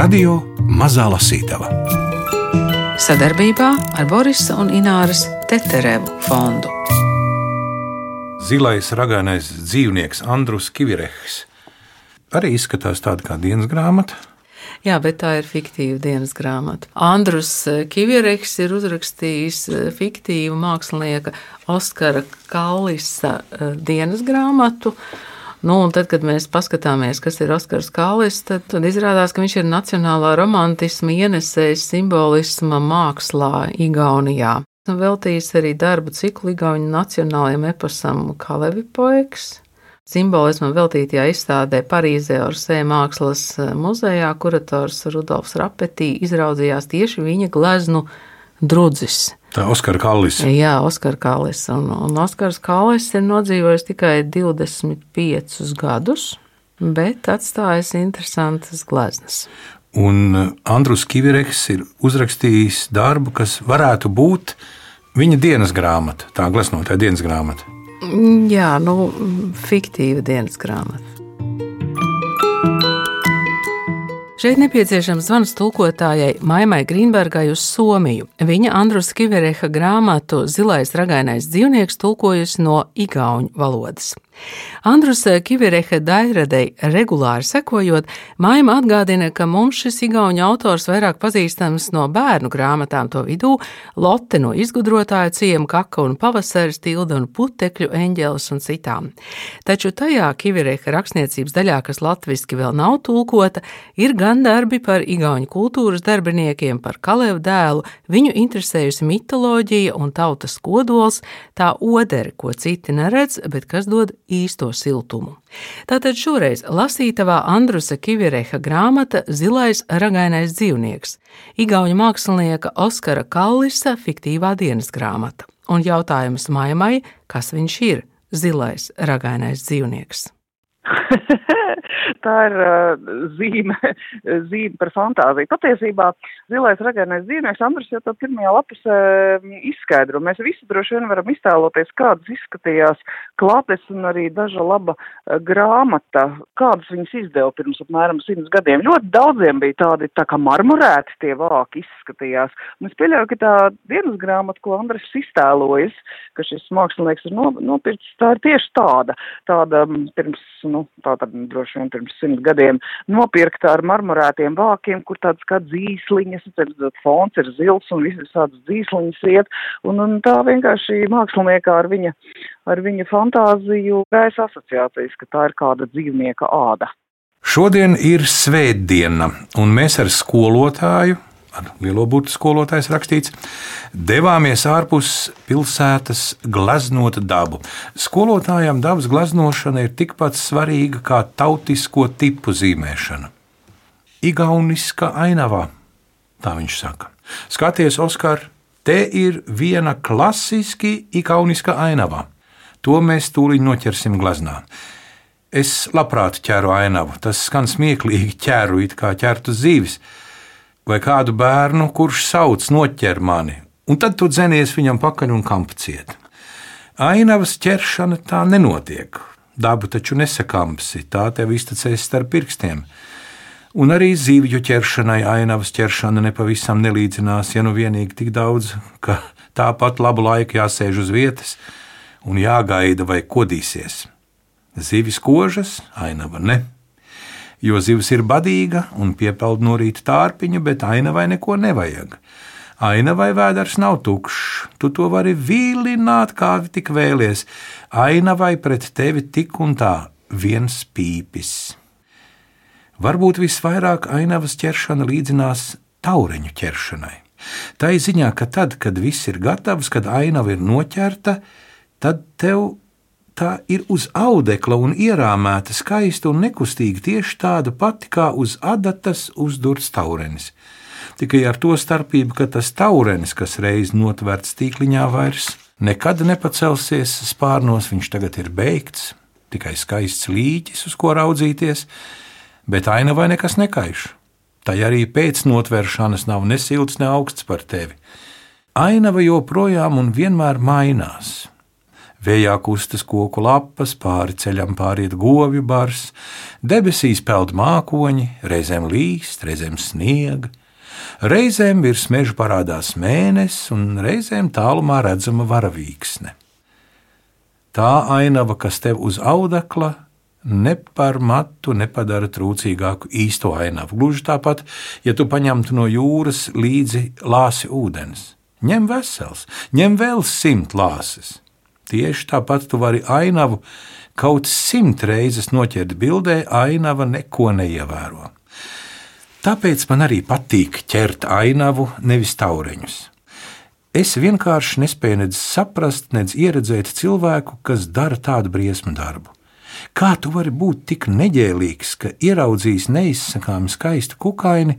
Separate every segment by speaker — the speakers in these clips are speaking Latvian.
Speaker 1: Radio Mazā Lasītava
Speaker 2: sadarbībā ar Borisa un Ināras Teterevu fondu.
Speaker 1: Zilais ragainais dzīvnieks Andrus Kivirehs arī izskatās tāda kā dienas grāmata.
Speaker 2: Jā, bet tā ir fiktīva dienas grāmata. Andrus Kiviereks ir uzrakstījis eh, fiktīvu mākslinieka Oskara Kallisa eh, dienas grāmatu. Nu, tad, kad mēs paskatāmies, kas ir Oskars Kālis, tad, tad izrādās, ka viņš ir nacionālā romantisma ienesējis simbolisma mākslā Igaunijā. Veltījis arī darbu ciklu Igaunijas nacionālajiem eposam Kalevi poeks simbolismam veltītajā izstādē Parīzē Orsē mākslas eh, muzejā kurators Rudolfs Rapetī izraudzījās tieši viņa gleznu drudzis.
Speaker 1: Tā ir Oskara Kallis.
Speaker 2: Jā, Oskara Kallis. Un, un Oskars Kallis ir nodzīvojis tikai 25 gadus, bet atstājis interesantas gleznas.
Speaker 1: Un eh, Andrus Kivireks ir uzrakstījis darbu, kas varētu būt viņa dienas grāmata, tā gleznotāja dienas grāmata.
Speaker 2: Jā, nu, fiktīva dienas grāmata. Šeit nepieciešams zvans tulkotājai Maimai Grīnbergai uz Somiju. Viņa Andrus Kivereha grāmatu Zilais ragainais dzīvnieks tulkojusi no igauņu valodas. Andrus Kivirehe Dairadei regulāri sekojot, Maima atgādina, ka mums šis igauņu autors vairāk pazīstams no bērnu grāmatām to vidū - Lotte no izgudrotāja ciema kaka un pavasaris, tilda un putekļu eņģelis un citām. Taču tajā Kivireha rakstniecības daļā, kas latviski vēl nav tulkota, ir gan darbi par igauņu kultūras darbiniekiem, par Kalevu dēlu, viņu interesējusi mitoloģija un tautas kodols, tā odere, ko citi neredz, bet kas dod īsto siltumu. Tātad šoreiz lasītavā Andrusa Kivireha grāmata Zilais ragainais dzīvnieks, Igauņu mākslinieka Oskara Kallisa fiktīvā dienas grāmata. Un jautājums Maimai, kas viņš ir, zilais ragainais dzīvnieks?
Speaker 3: tā ir uh, zīme, zīme par fantāziju. Patiesībā zilais ragainais dzīvnieks Andris jau to pirmajā lapusē izskaidro. Mēs visi droši vien varam iztēloties, kādas izskatījās klātes un arī daža laba uh, grāmata, kādas viņas izdeva pirms apmēram simts gadiem. Ļoti daudziem bija tādi tā kā marmorēti tie vāki izskatījās. Un es pieļauju, ka tā dienas grāmata, ko Andris iztēlojas, ka šis mākslinieks ir nopircis, tā ir tieši tāda. Tāda pirms, nu, tā tad droši vien pirms simt gadiem nopirkta ar marmorētiem vākiem, kur tāds kā dzīsliņas, tad fons ir zils un visas tādas dzīsliņas iet, un, un tā vienkārši māksliniekā ar viņa, ar viņa fantāziju gaisa asociācijas, ka tā ir kāda dzīvnieka āda.
Speaker 1: Šodien ir svētdiena, un mēs ar skolotāju ar lielo burtu skolotājs rakstīts, devāmies ārpus pilsētas gleznot dabu. Skolotājam dabas gleznošana ir tikpat svarīga kā tautisko tipu zīmēšana. Igauniska ainavā, tā viņš saka. Skaties, Oskar, te ir viena klasiski igauniska ainava. To mēs tūlīt noķersim gleznā. Es labprāt ķēru ainavu, tas skan smieklīgi, ķēru it kā ķertu zīves vai kādu bērnu, kurš sauc noķer mani, un tad tu dzenies viņam pakaļ un kampaciet. Ainavas ķeršana tā nenotiek. Daba taču nesakampsi, tā tev iztecēs starp pirkstiem. Un arī zīvju ķeršanai ainavas ķeršana nepavisam nelīdzinās, ja nu vienīgi tik daudz, ka tāpat labu laiku jāsēž uz vietas un jāgaida vai kodīsies. Zīvis kožas, ainava ne jo zivs ir badīga un piepeld no rīta tārpiņa, bet ainavai neko nevajag. Ainavai vēders nav tukšs, tu to vari vīlināt, kā tik vēlies. Ainavai pret tevi tik un tā viens pīpis. Varbūt visvairāk ainavas ķeršana līdzinās taureņu ķeršanai. Tā ir ziņā, ka tad, kad viss ir gatavs, kad ainava ir noķerta, tad tev tā ir uz audekla un ierāmēta skaista un nekustīga, tieši tāda pati kā uz adatas uzdurts taurenis. Tikai ar to starpību, ka tas taurenis, kas reiz notverts tīkliņā, vairs nekad nepacelsies spārnos, viņš tagad ir beigts, tikai skaists līķis, uz ko raudzīties, bet ainavai nekas nekaiš. Tai arī pēc notvēršanas nav ne silts, ne augsts par tevi. Ainava joprojām un vienmēr mainās Vējā kustas koku lapas, pāri ceļam pāriet govju bars, debesīs peld mākoņi, reizēm līst, reizēm sniega. Reizēm virs meža parādās mēnesis, un reizēm tālumā redzama varavīksne. Tā ainava, kas tev uz audekla, ne par matu nepadara trūcīgāku īsto ainavu. Gluži tāpat, ja tu paņemtu no jūras līdzi lāsi ūdens. Ņem vesels, ņem vēl simt lāses. Tieši tāpat tu vari ainavu kaut simt reizes noķert bildē, ainava neko neievēro. Tāpēc man arī patīk ķert ainavu, nevis taureņus. Es vienkārši nespēju nedz saprast, nedz ieredzēt cilvēku, kas dara tādu briesmu darbu. Kā tu vari būt tik neģēlīgs, ka ieraudzījis neizsakāmi skaistu kukaini,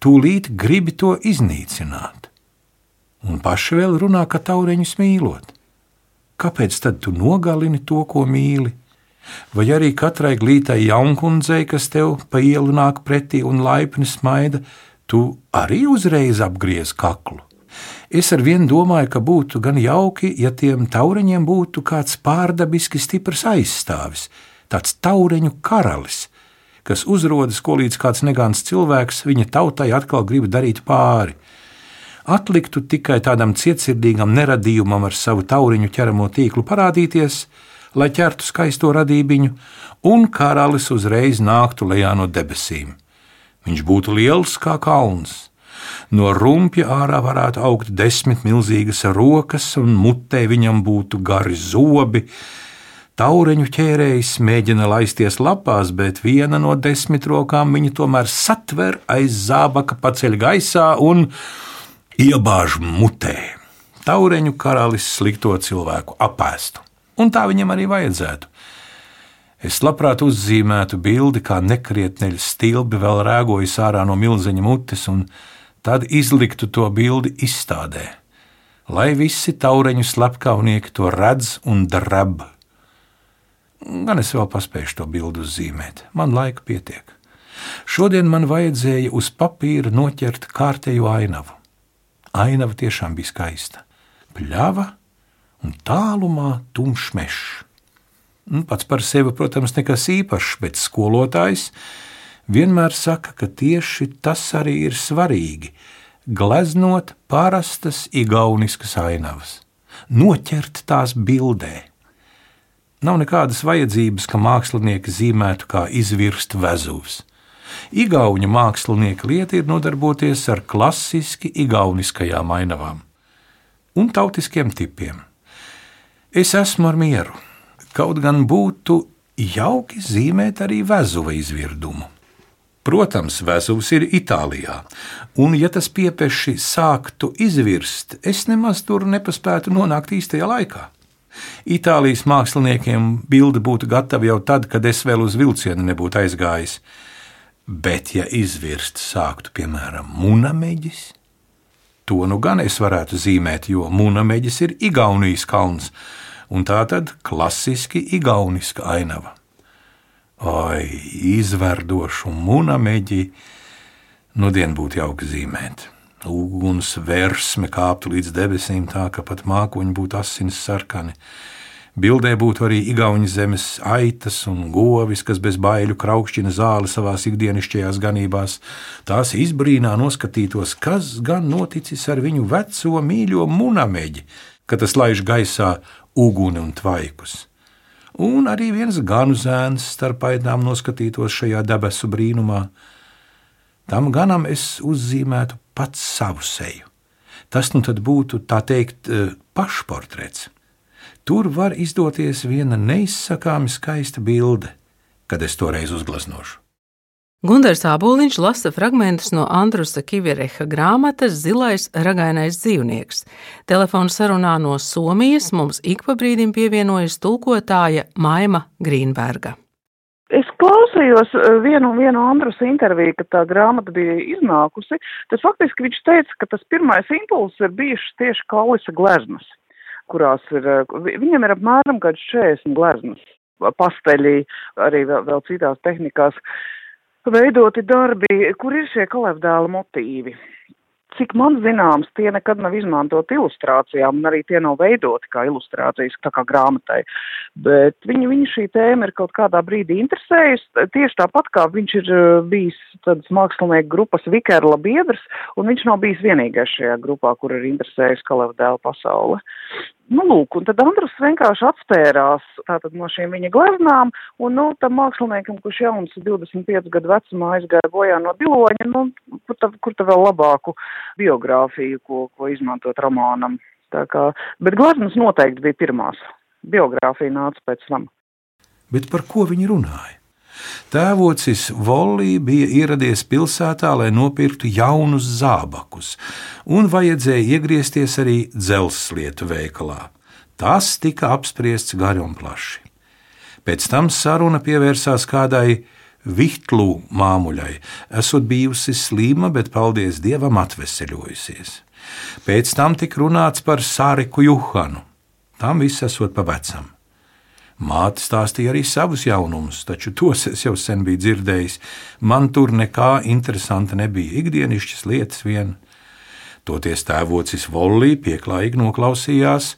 Speaker 1: tūlīt gribi to iznīcināt? Un paši vēl runā, ka taureņus mīlot. Kāpēc tad tu nogalini to, ko mīli? Vai arī katrai glītai jaunkundzei, kas tev pa ielu nāk pretī un laipni smaida, tu arī uzreiz apgriez kaklu? Es ar vienu domāju, ka būtu gan jauki, ja tiem tauriņiem būtu kāds pārdabiski stiprs aizstāvis, tāds taureņu karalis, kas uzrodas, ko līdz kāds negāns cilvēks viņa tautai atkal grib darīt pāri. Atliktu tikai tādam cietsirdīgam neradījumam ar savu tauriņu ķeramo tīklu parādīties, lai ķertu skaisto radībiņu, un karalis uzreiz nāktu lejā no debesīm. Viņš būtu liels kā kalns, No rumpja ārā varētu augt desmit milzīgas rokas, un mutē viņam būtu gari zobi. Taureņu ķērējs mēģina laisties lapās, bet viena no desmit rokām viņa tomēr satver aiz zābaka, paceļ gaisā un iebāž mutē. Taureņu karalis slikto cilvēku apēstu, un tā viņam arī vajadzētu. Es labprāt uzzīmētu bildi, kā nekrietneļa stilbi vēl rēgojas ārā no milzeņa mutes, un tad izliktu to bildi izstādē, lai visi taureņu slepkavnieki to redz un drab. Gan es vēl paspēju to bildi uzzīmēt, man laika pietiek. Šodien man vajadzēja uz papīra noķert kārtējo ainavu. Ainava tiešām bija skaista. Pļava un tālumā tumšs mežs. Nu, pats par sevi, protams, nekas īpašs, bet skolotājs vienmēr saka, ka tieši tas arī ir svarīgi - gleznot parastas igauniskas ainavas, noķert tās bildē. Nav nekādas vajadzības, ka mākslinieki zīmētu kā izvirst vezuvs. Igauņu mākslinieka lieta ir nodarboties ar klasiski igauniskajām ainavām un tautiskiem tipiem. Es esmu ar mieru, kaut gan būtu jauki zīmēt arī vezuva izvirdumu. Protams, Vēzuvs ir Itālijā, un, ja tas piepeši sāktu izvirst, es nemaz tur nepaspētu nonākt īstajā laikā. Itālijas māksliniekiem bilde būtu gatava jau tad, kad es vēl uz vilcienu nebūtu aizgājis. Bet, ja izvirst sāktu, piemēram, munameģis, to nu gan es varētu zīmēt, jo munameģis ir Igaunijas kalns, un tā tad klasiski igauniska ainava. Oi, izverdošu munameģi, nu dien būtu jauki zīmēt. Uguns versme kāptu līdz debesīm tā, ka pat mākoņi būtu asins sarkani. Bildē būtu arī igauņu zemes aitas un govis, kas bez baiļu kraukšķina zāli savās ikdienišķajās ganībās. Tās izbrīnā noskatītos, kas gan noticis ar viņu veco mīļo munameģi, kad tas laiž gaisā uguni un tvaikus un arī viens ganu zēns starp aidām noskatītos šajā debesu brīnumā. Tam ganam es uzzīmētu pats savu seju. Tas nu tad būtu tā teikt eh, pašportrets. Tur var izdoties viena neizsakāmi skaista bilde, kad es to reiz uzgleznošu.
Speaker 2: Gunārs Aboliņš lasa fragmentus no Andrusa Kivereha grāmatas Zilais ragainais dzīvnieks. Telefona sarunā no Somijas mums ik pa brīdim pievienojas tulkotāja Maima Grīnberga.
Speaker 3: Es klausījos eh, vienu, vienu Andrus interviju, kad tā grāmata bija iznākusi. Tad faktiski viņš teica, ka tas pirmais impulss ir bijušas tieši kaulisa gleznas, kurās ir, eh, viņam ir apmēram kāds 40 gleznas, pasteļī, arī vēl, vēl citās tehnikās. Veidoti darbi, kur ir šie kalevdēla motīvi. cik man zināms, tie nekad nav izmantot ilustrācijām, un arī tie nav veidoti kā ilustrācijas, tā kā grāmatai. Bet viņu, viņu šī tēma ir kaut kādā brīdī interesējusi, tieši tāpat kā viņš ir uh, bijis tāds mākslinieku grupas Vikerla biedrs, un viņš nav bijis vienīgais šajā grupā, kur ir interesējusi Kaleva dēla pasaule. Nu, lūk, un tad Andrus vienkārši atstērās tātad no šīm viņa gleznām, un, nu, tam māksliniekam, kurš jauns 25 gadu vecumā aizgāja bojā no diloņa, nu, kur ta, kur ta vēl labāku biogrāfiju, ko, ko izmantot romānam. Tā kā, bet gleznas noteikti bija pirmās. Biogrāfija nāca pēc tam.
Speaker 1: Bet par ko viņi runāja? Tēvocis Vollī bija ieradies pilsētā, lai nopirktu jaunus zābakus, un vajadzēja iegriezties arī dzelzslietu veikalā. Tas tika apspriests gari un plaši. Pēc tam saruna pievērsās kādai Vihtlu māmuļai, esot bijusi slima, bet paldies Dievam atveseļojusies. Pēc tam tika runāts par Sāriku Juhanu. Tam viss esot pa vecam. Māte stāstīja arī savus jaunumus, taču tos es jau sen biju dzirdējis. Man tur nekā interesanta nebija, ikdienišķas lietas vien. Toties tēvocis Vollī pieklājīgi noklausījās.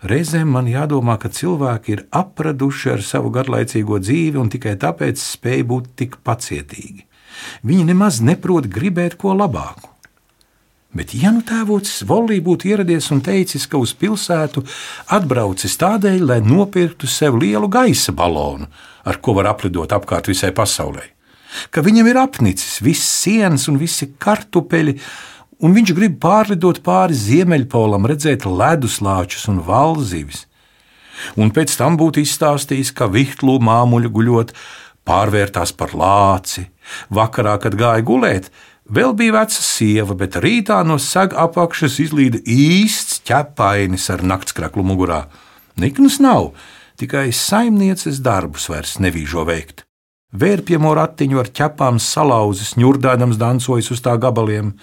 Speaker 1: Reizēm man jādomā, ka cilvēki ir apraduši ar savu garlaicīgo dzīvi un tikai tāpēc spēj būt tik pacietīgi. Viņi nemaz neprot gribēt ko labāku. Bet, ja nu tēvocis Volī būtu ieradies un teicis, ka uz pilsētu atbraucis tādēļ, lai nopirktu sev lielu gaisa balonu, ar ko var aplidot apkārt visai pasaulē, ka viņam ir apnicis viss sienas un visi kartupeļi, un viņš grib pārlidot pāri Ziemeļpolam, redzēt leduslāčus un valzīvis, un pēc tam būtu izstāstījis, ka vihtlu māmuļu guļot pārvērtās par lāci, vakarā, kad gāja gulēt, Vēl bija veca sieva, bet rītā no sega apakšas izlīda īsts ķepainis ar naktskraklu mugurā. Niknas nav, tikai saimnieces darbus vairs nevīžo veikt. Vērpjamo ratiņu ar ķepām salauzis, ņurdādams dancojas uz tā gabaliem,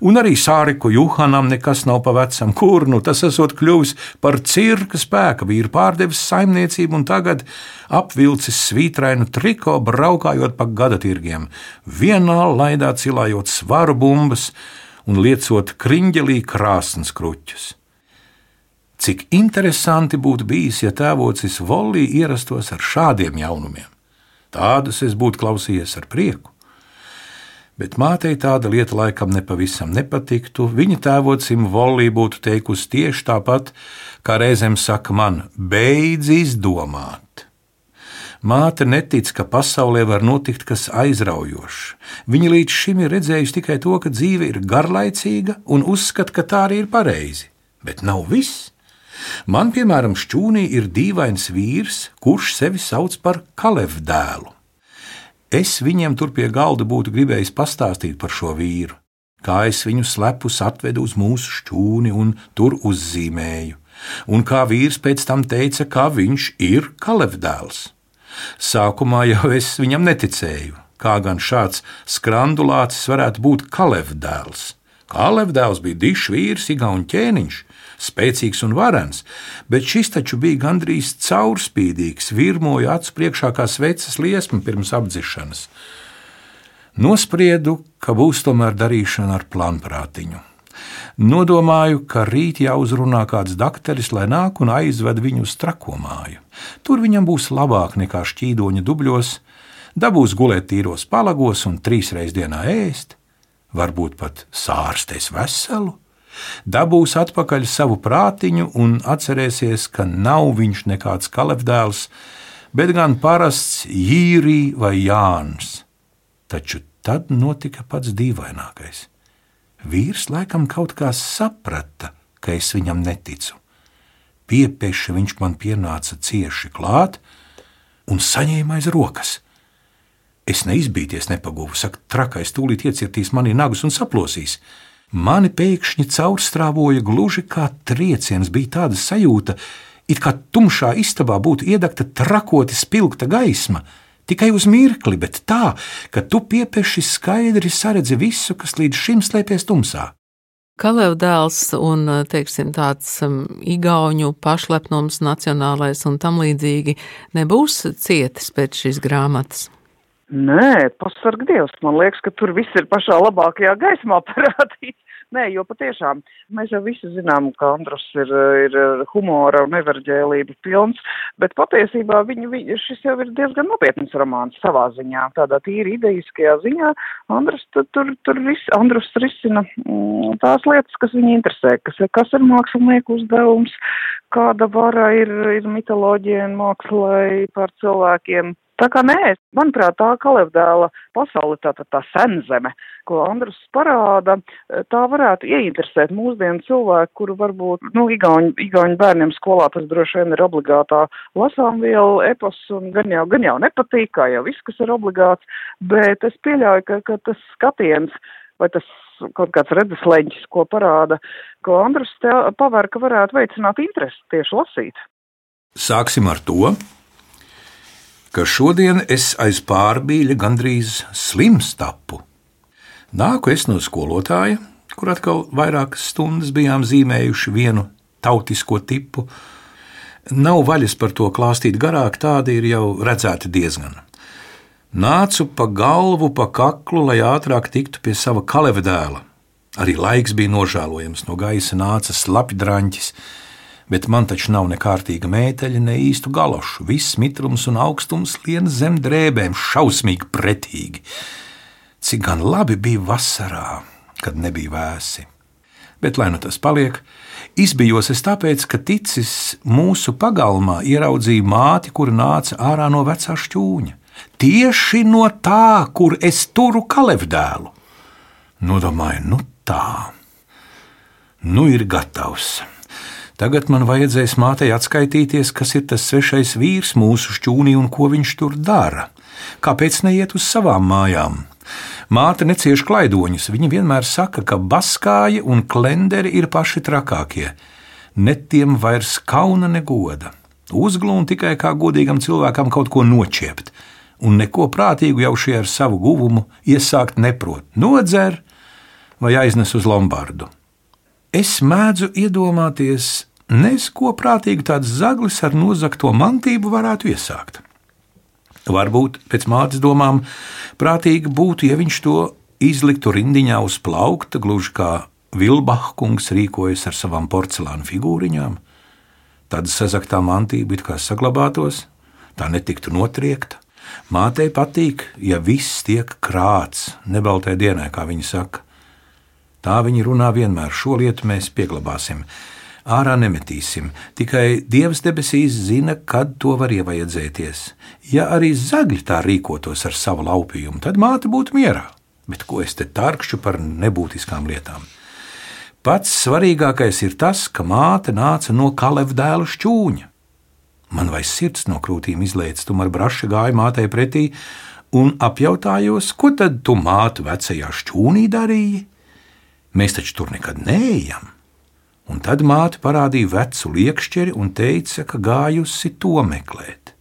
Speaker 1: Un arī Sāriku Juhanam nekas nav pa vecam, kur nu tas esot kļuvis par cirka spēka, vīru pārdevis saimniecību un tagad apvilcis svītrainu triko, braukājot pa gada tirgiem, vienā laidā cilājot svaru bumbas un liecot kriņģelī krāsnes kruķus. Cik interesanti būtu bijis, ja tēvocis Volī ierastos ar šādiem jaunumiem. Tādus es būtu klausījies ar prieku. Bet mātei tāda lieta laikam nepavisam nepatiktu. Viņa tēvocim Volī būtu teikusi tieši tāpat, kā reizēm saka man, beidz izdomāt. Māte netic, ka pasaulē var notikt kas aizraujošs. Viņa līdz šim ir redzējusi tikai to, ka dzīve ir garlaicīga un uzskata, ka tā arī ir pareizi. Bet nav viss. Man, piemēram, šķūnī ir dīvains vīrs, kurš sevi sauc par Kalev dēlu. Es viņiem tur pie galda būtu gribējis pastāstīt par šo vīru, kā es viņu slepus atvedu uz mūsu šķūni un tur uzzīmēju, un kā vīrs pēc tam teica, ka viņš ir kalevdēls. Sākumā jau es viņam neticēju, kā gan šāds skrandulācis varētu būt kalevdēls. Kalevdēls bija dišs vīrs, igauņu ķēniņš, spēcīgs un varens, bet šis taču bija gandrīz caurspīdīgs, virmoja acu priekšā kā sveces liesma pirms apdzišanas. Nospriedu, ka būs tomēr darīšana ar plānprātiņu. Nodomāju, ka rīt jāuzrunā kāds dakteris, lai nāk un aizved viņu uz trako māju. Tur viņam būs labāk nekā šķīdoņa dubļos, dabūs gulēt tīros palagos un trīs reizes dienā ēst, varbūt pat sārstēs veselu dabūs atpakaļ savu prātiņu un atcerēsies, ka nav viņš nekāds kalefdēls, bet gan parasts Jīrī vai Jānis. Taču tad notika pats dīvainākais. Vīrs laikam kaut kā saprata, ka es viņam neticu. Piepeši viņš man pienāca cieši klāt un saņēma aiz rokas. Es neizbīties nepagūvu, saka, trakais tūlīt iecirtīs manī nagus un saplosīs. Mani pēkšņi caurstrāvoja gluži kā trieciens, bija tāda sajūta, it kā tumšā istabā būtu iedegta trakoti spilgta gaisma. Tikai uz mirkli, bet tā, ka tu piepeši skaidri saredzi visu, kas līdz šim slēpies tumsā.
Speaker 2: Kalevdēls un teiksim, tāds um, igauņu pašlepnums, nacionālais un tam līdzīgi nebūs cietis pēc šīs grāmatas.
Speaker 3: Nē, pasarg Dievs, man liekas, ka tur viss ir pašā labākajā gaismā parādīts. Nē, jo patiešām mēs jau visi zinām, ka Andrus ir, ir humora un neverģēlība pilns, bet patiesībā viņa, viņa, šis jau ir diezgan nopietns romāns savā ziņā, tādā tīri ideiskajā ziņā. Andrus tur, tur, ris, Andrus risina mm, tās lietas, kas viņu interesē, kas, kas ir mākslinieku uzdevums, kāda vara ir, ir mitoloģija un mākslai par cilvēkiem Tā kā nē, manuprāt, tā kalevdēla pasaule, tā, tā, tā senzeme, ko Andrus parāda, tā varētu ieinteresēt mūsdienu cilvēku, kuru varbūt, nu, igauņu, igauņu bērniem skolā tas droši vien ir obligātā lasām vielu epos un gan jau, gan jau nepatīk, kā jau viss, kas ir obligāts, bet es pieļauju, ka, ka tas skatiens vai tas kaut kāds redzeslēņķis, ko parāda, ko Andrus pavēr, ka varētu veicināt interesi tieši lasīt.
Speaker 1: Sāksim ar to, ka šodien es aiz pārbīļa gandrīz slims tapu. Nāku es no skolotāja, kur atkal vairākas stundas bijām zīmējuši vienu tautisko tipu. Nav vaļas par to klāstīt garāk, tādi ir jau redzēti diezgan. Nācu pa galvu, pa kaklu, lai ātrāk tiktu pie sava kaleva dēla. Arī laiks bija nožēlojams, no gaisa nāca slapjdraņķis, bet man taču nav ne kārtīga mēteļa, ne īstu galošu. Viss mitrums un augstums lien zem drēbēm, šausmīgi pretīgi. Cik gan labi bija vasarā, kad nebija vēsi. Bet, lai nu tas paliek, izbijos es tāpēc, ka ticis mūsu pagalmā ieraudzīju māti, kur nāca ārā no vecā šķūņa. Tieši no tā, kur es turu kalevdēlu. Nodomāju, nu tā, nu ir gatavs. Tagad man vajadzēs mātei atskaitīties, kas ir tas svešais vīrs mūsu šķūnī un ko viņš tur dara. Kāpēc neiet uz savām mājām? Māte necieš klaidoņus. Viņa vienmēr saka, ka baskāji un klenderi ir paši trakākie. Netiem vairs kauna negoda. Uzglūna tikai kā godīgam cilvēkam kaut ko noķiept, un neko prātīgu jau šie ar savu guvumu iesākt neprot. Nodzer vai aiznes uz Lombardu. Es mēdzu iedomāties, nes ko prātīgi tāds zaglis ar nozagto mantību varētu iesākt. Varbūt pēc mātes domām prātīgi būtu, ja viņš to izliktu rindiņā uz plaukta, gluži kā Vilbahkungs rīkojas ar savām porcelāna figūriņām. Tad sazaktā mantība it kā saglabātos, tā netiktu notriekta. Mātei patīk, ja viss tiek krāts, nebaltai dienai, kā viņa saka. Tā viņi runā vienmēr. Šo lietu mēs pieglabāsim. Ārā nemetīsim, tikai Dievs debesīs zina, kad to var ievajadzēties. Ja arī zagļi tā rīkotos ar savu laupījumu, tad māte būtu mierā. Bet ko es te tarkšu par nebūtiskām lietām? Pats svarīgākais ir tas, ka māte nāca no kalevdēlu šķūņa. Man vai sirds no krūtīm izlaists, tu ar brašu gāji mātei pretī un apjautājos, ko tad tu māte vecajā šķūnī darīji? Mēs taču tur nekad neejam. Un tad māte parādīja vecu liekšķeri un teica, ka gājusi to meklēt.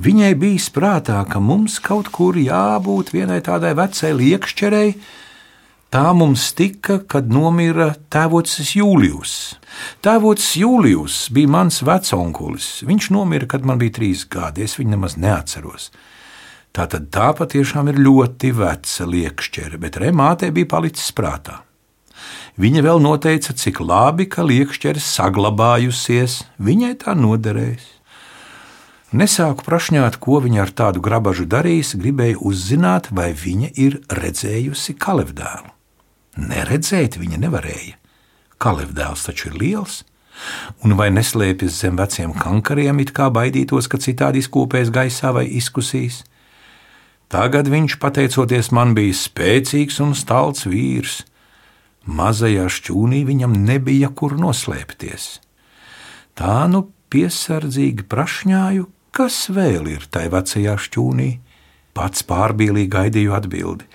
Speaker 1: Viņai bija prātā, ka mums kaut kur jābūt vienai tādai vecai liekšķerei. Tā mums tika, kad nomira tēvocis Jūlijus. Tēvocis Jūlijus bija mans veconkulis. Viņš nomira, kad man bija trīs gadi. Es viņu nemaz neatceros. Tā tad tā patiešām ir ļoti veca liekšķere, bet remātei bija palicis prātā. Viņa vēl noteica, cik labi, ka liekšķeris saglabājusies, viņai tā noderēs. Nesāku prašņāt, ko viņa ar tādu grabažu darīs, gribēju uzzināt, vai viņa ir redzējusi kalevdēlu. Neredzēt viņa nevarēja. Kalevdēls taču ir liels, un vai neslēpjas zem veciem kankariem, it kā baidītos, ka citādi izkopēs gaisā vai izkusīs. Tagad viņš, pateicoties man, bija spēcīgs un stalts vīrs, Mazajā šķūnī viņam nebija kur noslēpties. Tā nu piesardzīgi prašņāju, kas vēl ir tai vecajā šķūnī. Pats pārbīlīgi gaidīju atbildi,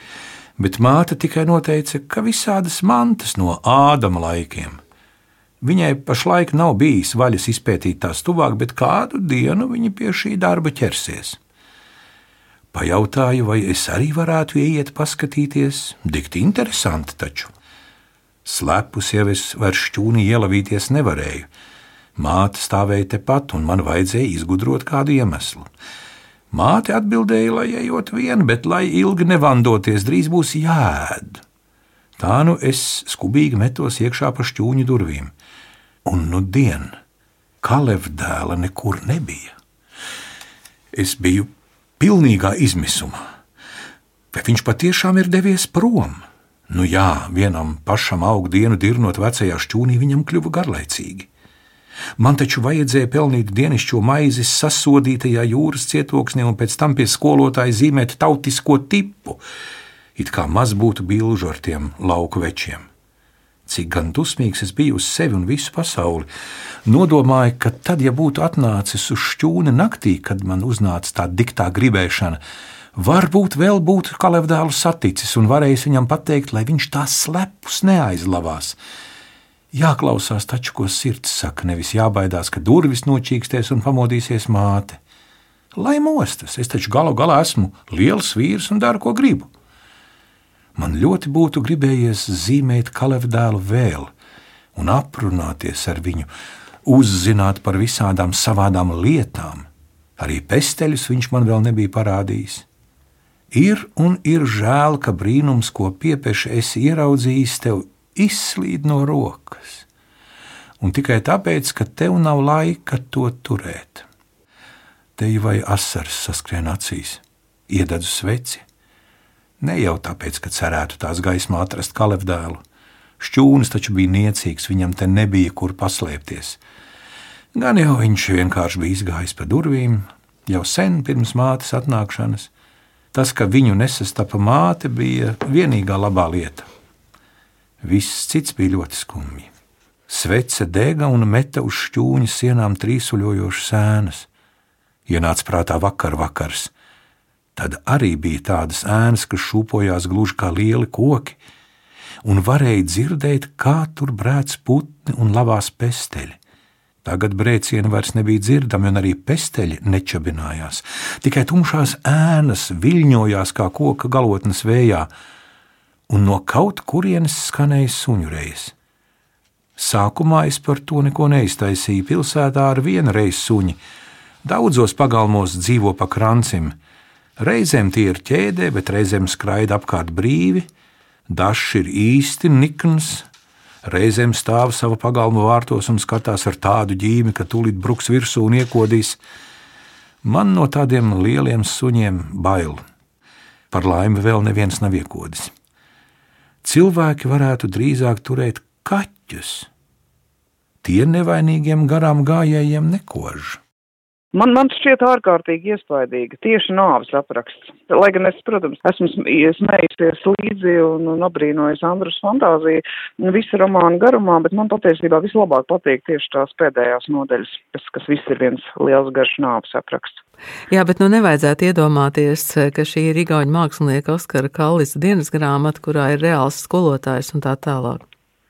Speaker 1: bet māte tikai noteica, ka visādas mantas no ādama laikiem. Viņai pašlaik nav bijis vaļas izpētīt tās tuvāk, bet kādu dienu viņa pie šī darba ķersies. Pajautāju, vai es arī varētu ieiet paskatīties, dikti interesanti taču. Slepus jau es vairs šķūnī ielavīties nevarēju. Māte stāvēja tepat, un man vajadzēja izgudrot kādu iemeslu. Māte atbildēja, lai ejot vien, bet lai ilgi nevandoties, drīz būs jāēd. Tā nu es skubīgi metos iekšā pa šķūņu durvīm. Un nu dien, Kaleva dēla nekur nebija. Es biju pilnīgā izmisumā. Vai viņš patiešām ir devies prom? Nu jā, vienam pašam aug dienu dirnot vecajā šķūnī viņam kļuva garlaicīgi. Man taču vajadzēja pelnīt dienascho maizi sasodītajā jūras cietoksnī un pēc tam pie skolotāja zīmēt tautisko tipu, it kā maz būtu bilžu ar tiem lauku večiem. Cik gan dusmīgs es biju uz sevi un visu pasauli, nodomāju, ka tad, ja būtu atnācis uz šķūni naktī, kad man uznāca tā diktā gribēšana, varbūt vēl būtu kalevdēlu saticis un varējis viņam pateikt, lai viņš tās slepus neaizlavās. Jāklausās taču, ko sirds saka, nevis jābaidās, ka durvis nočīkstēs un pamodīsies māte. Lai mostas, es taču galu galā esmu liels vīrs un daru, ko gribu. Man ļoti būtu gribējies zīmēt Kalevu dēlu vēl un aprunāties ar viņu, uzzināt par visādām savādām lietām. Arī pesteļus viņš man vēl nebija parādījis. Ir un ir žēl, ka brīnums, ko piepeši esi ieraudzījis, tev izslīd no rokas. Un tikai tāpēc, ka tev nav laika to turēt. Te jau vai asaras saskrien acīs, iededzu sveci. Ne jau tāpēc, ka cerētu tās gaismā atrast kalevdēlu. Šķūnis taču bija niecīgs, viņam te nebija kur paslēpties. Gan jau viņš vienkārši bija izgājis pa durvīm, jau sen pirms mātes atnākšanas. Tas, ka viņu nesastapa māte, bija vienīgā labā lieta. Viss cits bija ļoti skumji. Svece dega un meta uz šķūņa sienām trīsuļojošas sēnes. Ienāca prātā vakar vakars. Tad arī bija tādas ēnas, kas šūpojās gluži kā lieli koki, un varēja dzirdēt, kā tur brēc putni un lavās pesteļi. Tagad brēcieni vairs nebija dzirdami, un arī pesteļi nečabinājās. Tikai tumšās ēnas viļņojās kā koka galotnes vējā, un no kaut kurienes skanēja suņurējas. Sākumā es par to neko neiztaisīju. Pilsētā ar vienu reizi suņi. Daudzos pagalmos dzīvo pa krancim. Reizēm tie ir ķēdē, bet reizēm skraida apkārt brīvi. Dažs ir īsti nikns, reizēm stāv savā pagalma vārtos un skatās ar tādu ģīmi, ka tūlīt bruks virsū un iekodīs. Man no tādiem lieliem suņiem bail. Par laimi vēl neviens nav iekodis cilvēki varētu drīzāk turēt kaķus. Tie nevainīgiem garām gājējiem nekož.
Speaker 3: Man, man šķiet ārkārtīgi iespaidīgi tieši nāves apraksts. Lai gan es, protams, esmu smējusies līdzi un, un abrīnojis Andrus fantāziju visu romānu garumā, bet man patiesībā vislabāk patīk tieši tās pēdējās nodaļas, kas, kas viss ir viens liels garš nāves apraksts.
Speaker 2: Jā, bet nu nevajadzētu iedomāties, ka šī ir Igauņa mākslinieka Oskara Kallis dienas grāmata, kurā ir reāls skolotājs un tā tālāk.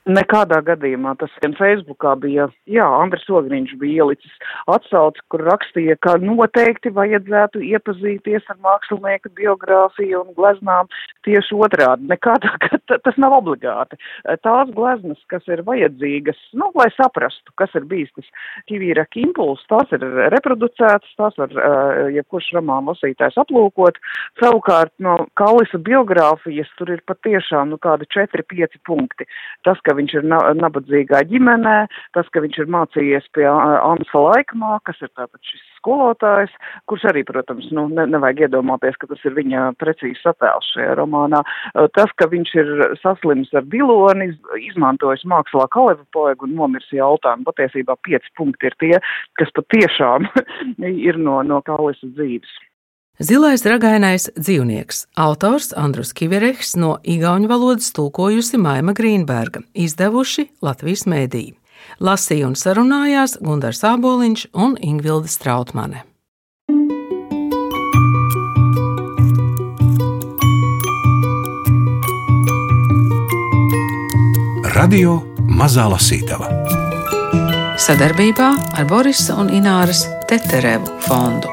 Speaker 3: Nekādā gadījumā tas gan Facebookā bija, jā, Andris Ogriņš bija ielicis atsauci, kur rakstīja, ka noteikti vajadzētu iepazīties ar mākslinieku biogrāfiju un gleznām tieši otrādi. Nekādā, tas nav obligāti. Tās gleznas, kas ir vajadzīgas, nu, lai saprastu, kas ir bijis tas ķivīraka impuls, tās ir reproducētas, tās var jebkurš romānu lasītājs aplūkot. Savukārt no Kalisa biogrāfijas tur ir patiešām, nu, kādi 4-5 punkti. Tas, ka viņš ir nabadzīgā ģimenē, tas, ka viņš ir mācījies pie Ansa Laikmā, kas ir tātad šis skolotājs, kurš arī, protams, nu, ne, nevajag iedomāties, ka tas ir viņa precīzs attēls šajā romānā. Tas, ka viņš ir saslims ar biloni, izmantojis mākslā kaleva poegu un nomirs jautājumu, patiesībā pieci punkti ir tie, kas patiešām ir no, no Kalisa dzīves.
Speaker 2: Zilais ragainais dzīvnieks. Autors Andrus Kiverehs no igauņu valodas tulkojusi Maima Grīnberga, izdevuši Latvijas mēdī. Lasīja un sarunājās Gundars Āboliņš un Ingvilda Strautmane.
Speaker 1: Radio Mazā Lasītava
Speaker 2: sadarbībā ar Borisa un Ināras Teterevu fondu.